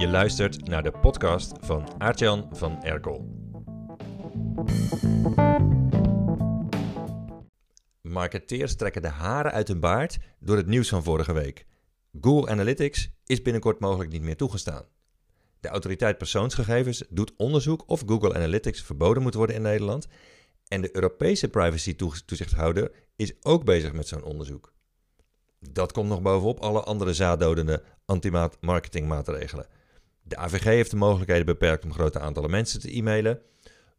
Je luistert naar de podcast van Aartjan van Erkel. Marketeers trekken de haren uit hun baard door het nieuws van vorige week. Google Analytics is binnenkort mogelijk niet meer toegestaan. De autoriteit persoonsgegevens doet onderzoek of Google Analytics verboden moet worden in Nederland. En de Europese privacy-toezichthouder is ook bezig met zo'n onderzoek. Dat komt nog bovenop alle andere zaaddodende anti-marketingmaatregelen. De AVG heeft de mogelijkheden beperkt om grote aantallen mensen te e-mailen.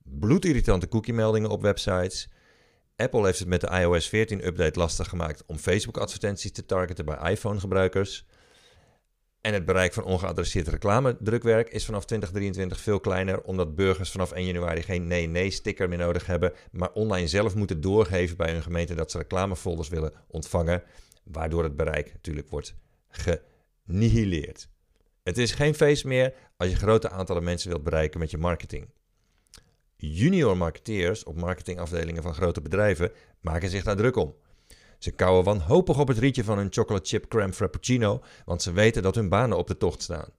Bloedirritante cookie-meldingen op websites. Apple heeft het met de iOS 14-update lastig gemaakt om Facebook-advertenties te targeten bij iPhone-gebruikers. En het bereik van ongeadresseerd reclamedrukwerk is vanaf 2023 veel kleiner, omdat burgers vanaf 1 januari geen nee-nee-sticker meer nodig hebben, maar online zelf moeten doorgeven bij hun gemeente dat ze reclamefolders willen ontvangen, waardoor het bereik natuurlijk wordt genihileerd. Het is geen feest meer als je grote aantallen mensen wilt bereiken met je marketing. Junior marketeers op marketingafdelingen van grote bedrijven maken zich daar druk om. Ze kauwen wanhopig op het rietje van hun chocolate chip crème frappuccino, want ze weten dat hun banen op de tocht staan.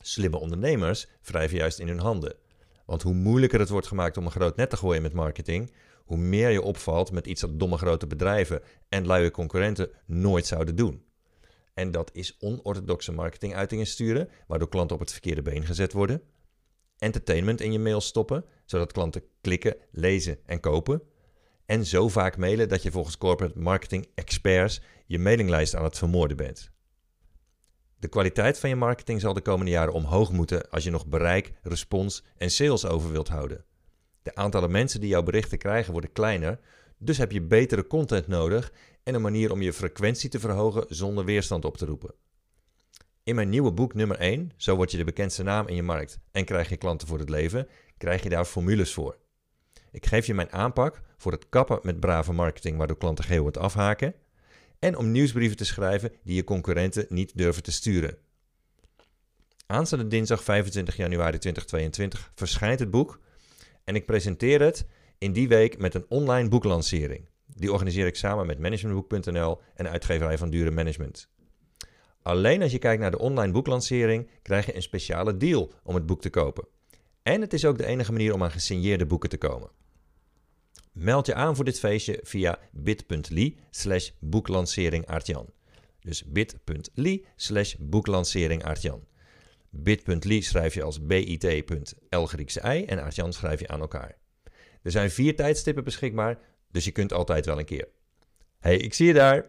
Slimme ondernemers wrijven juist in hun handen. Want hoe moeilijker het wordt gemaakt om een groot net te gooien met marketing, hoe meer je opvalt met iets dat domme grote bedrijven en luie concurrenten nooit zouden doen. En dat is onorthodoxe marketinguitingen sturen, waardoor klanten op het verkeerde been gezet worden. Entertainment in je mail stoppen, zodat klanten klikken, lezen en kopen. En zo vaak mailen dat je volgens corporate marketing experts je mailinglijst aan het vermoorden bent. De kwaliteit van je marketing zal de komende jaren omhoog moeten als je nog bereik, respons en sales over wilt houden. De aantallen mensen die jouw berichten krijgen worden kleiner, dus heb je betere content nodig en een manier om je frequentie te verhogen zonder weerstand op te roepen. In mijn nieuwe boek nummer 1, Zo word je de bekendste naam in je markt en krijg je klanten voor het leven, krijg je daar formules voor. Ik geef je mijn aanpak voor het kappen met brave marketing waardoor klanten geheel het afhaken en om nieuwsbrieven te schrijven die je concurrenten niet durven te sturen. Aanstaande dinsdag 25 januari 2022 verschijnt het boek en ik presenteer het in die week met een online boeklancering. Die organiseer ik samen met managementboek.nl en uitgeverij van Dure Management. Alleen als je kijkt naar de online boeklancering krijg je een speciale deal om het boek te kopen. En het is ook de enige manier om aan gesigneerde boeken te komen. Meld je aan voor dit feestje via bit.ly slash boeklancering Dus bit.ly slash boeklancering Bit.ly schrijf je als bit.l Griekse i en Aartjan schrijf je aan elkaar. Er zijn vier tijdstippen beschikbaar, dus je kunt altijd wel een keer. Hey, ik zie je daar!